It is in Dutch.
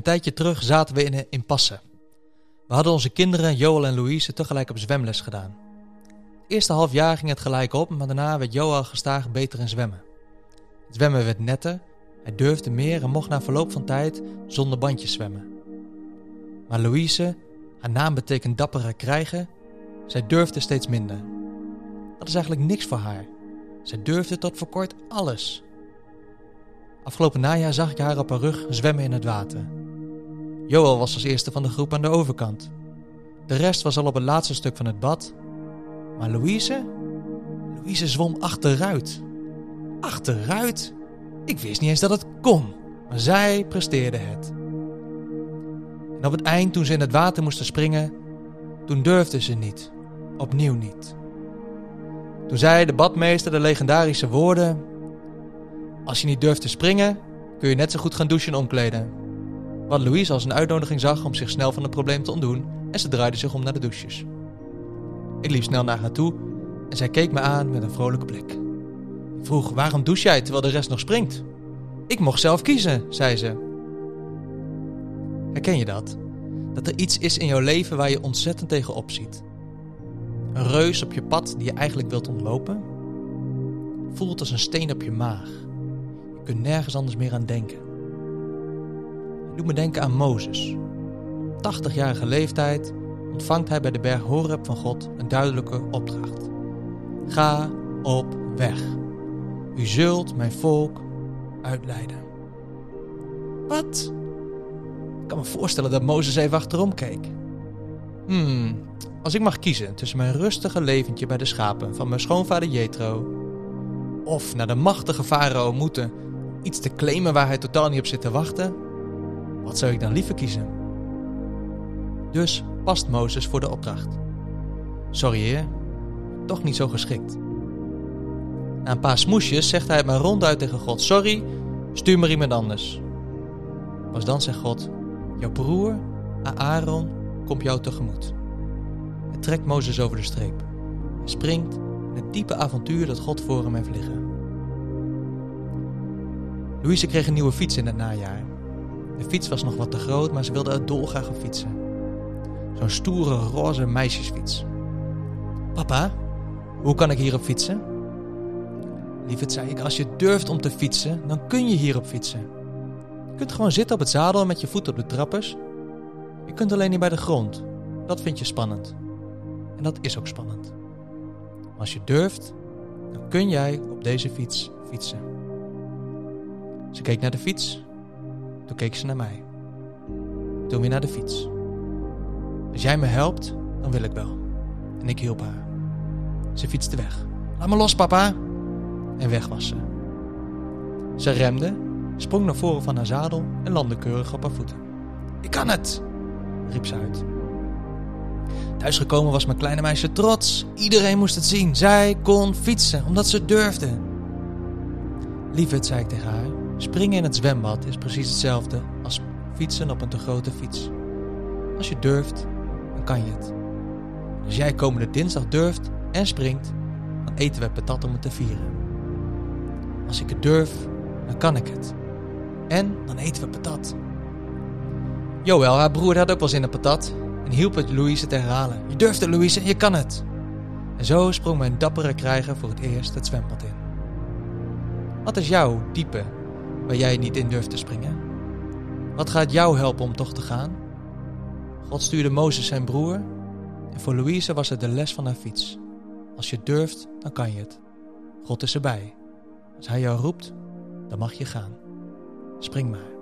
Een tijdje terug zaten we in een impasse. We hadden onze kinderen, Joel en Louise, tegelijk op zwemles gedaan. Het eerste half jaar ging het gelijk op, maar daarna werd Joel gestaag beter in zwemmen. Het zwemmen werd netter, hij durfde meer en mocht na verloop van tijd zonder bandjes zwemmen. Maar Louise, haar naam betekent dappere krijgen, zij durfde steeds minder. Dat is eigenlijk niks voor haar. Zij durfde tot voor kort alles. Afgelopen najaar zag ik haar op haar rug zwemmen in het water. Joel was als eerste van de groep aan de overkant. De rest was al op het laatste stuk van het bad. Maar Louise? Louise zwom achteruit. Achteruit? Ik wist niet eens dat het kon, maar zij presteerde het. En op het eind, toen ze in het water moesten springen, toen durfde ze niet. Opnieuw niet. Toen zei de badmeester de legendarische woorden: Als je niet durft te springen, kun je net zo goed gaan douchen en omkleden. Wat Louise als een uitnodiging zag om zich snel van het probleem te ontdoen en ze draaide zich om naar de douches. Ik liep snel naar haar toe en zij keek me aan met een vrolijke blik. Ik vroeg: Waarom douche jij terwijl de rest nog springt? Ik mocht zelf kiezen, zei ze. Herken je dat? Dat er iets is in jouw leven waar je ontzettend tegen ziet. Een reus op je pad die je eigenlijk wilt ontlopen? Voelt als een steen op je maag. Je kunt nergens anders meer aan denken. Doet me denken aan Mozes. Op 80-jarige leeftijd ontvangt hij bij de berg Horeb van God een duidelijke opdracht. Ga op weg. U zult mijn volk uitleiden. Wat? Ik kan me voorstellen dat Mozes even achterom keek. Hmm, als ik mag kiezen tussen mijn rustige leventje bij de schapen van mijn schoonvader Jethro of naar de machtige farao moeten iets te claimen waar hij totaal niet op zit te wachten, wat zou ik dan liever kiezen? Dus past Mozes voor de opdracht. Sorry heer, toch niet zo geschikt. Na een paar smoesjes zegt hij maar ronduit tegen God: Sorry, stuur maar iemand anders. Pas dan zegt God: Jouw broer, Aaron, komt jou tegemoet. Hij trekt Mozes over de streep. Hij springt in het diepe avontuur dat God voor hem heeft liggen. Louise kreeg een nieuwe fiets in het najaar. De fiets was nog wat te groot, maar ze wilde er dolgraag op fietsen. Zo'n stoere roze meisjesfiets. Papa, hoe kan ik hierop fietsen? Lieverd, zei ik, als je durft om te fietsen, dan kun je hierop fietsen. Je kunt gewoon zitten op het zadel met je voet op de trappers. Je kunt alleen niet bij de grond. Dat vind je spannend. En dat is ook spannend. als je durft, dan kun jij op deze fiets fietsen. Ze keek naar de fiets. Toen keek ze naar mij. Toen weer naar de fiets. Als jij me helpt, dan wil ik wel. En ik hielp haar. Ze fietste weg. Laat me los, papa! En weg was ze. Ze remde, sprong naar voren van haar zadel en landde keurig op haar voeten. Ik kan het! riep ze uit. Thuisgekomen was mijn kleine meisje trots. Iedereen moest het zien. Zij kon fietsen, omdat ze durfde. Lieverd, zei ik tegen haar, springen in het zwembad is precies hetzelfde als fietsen op een te grote fiets. Als je durft, dan kan je het. Als jij komende dinsdag durft en springt, dan eten we patat om het te vieren. Als ik het durf, dan kan ik het. En dan eten we patat. Joël, haar broer, had ook wel zin in patat en hielp het Louise te herhalen. Je durft het, Louise, je kan het. En zo sprong mijn dappere krijger voor het eerst het zwembad in. Wat is jouw diepe waar jij niet in durft te springen? Wat gaat jou helpen om toch te gaan? God stuurde Mozes zijn broer en voor Louise was het de les van haar fiets. Als je durft, dan kan je het. God is erbij. Als hij jou roept, dan mag je gaan. Spring maar.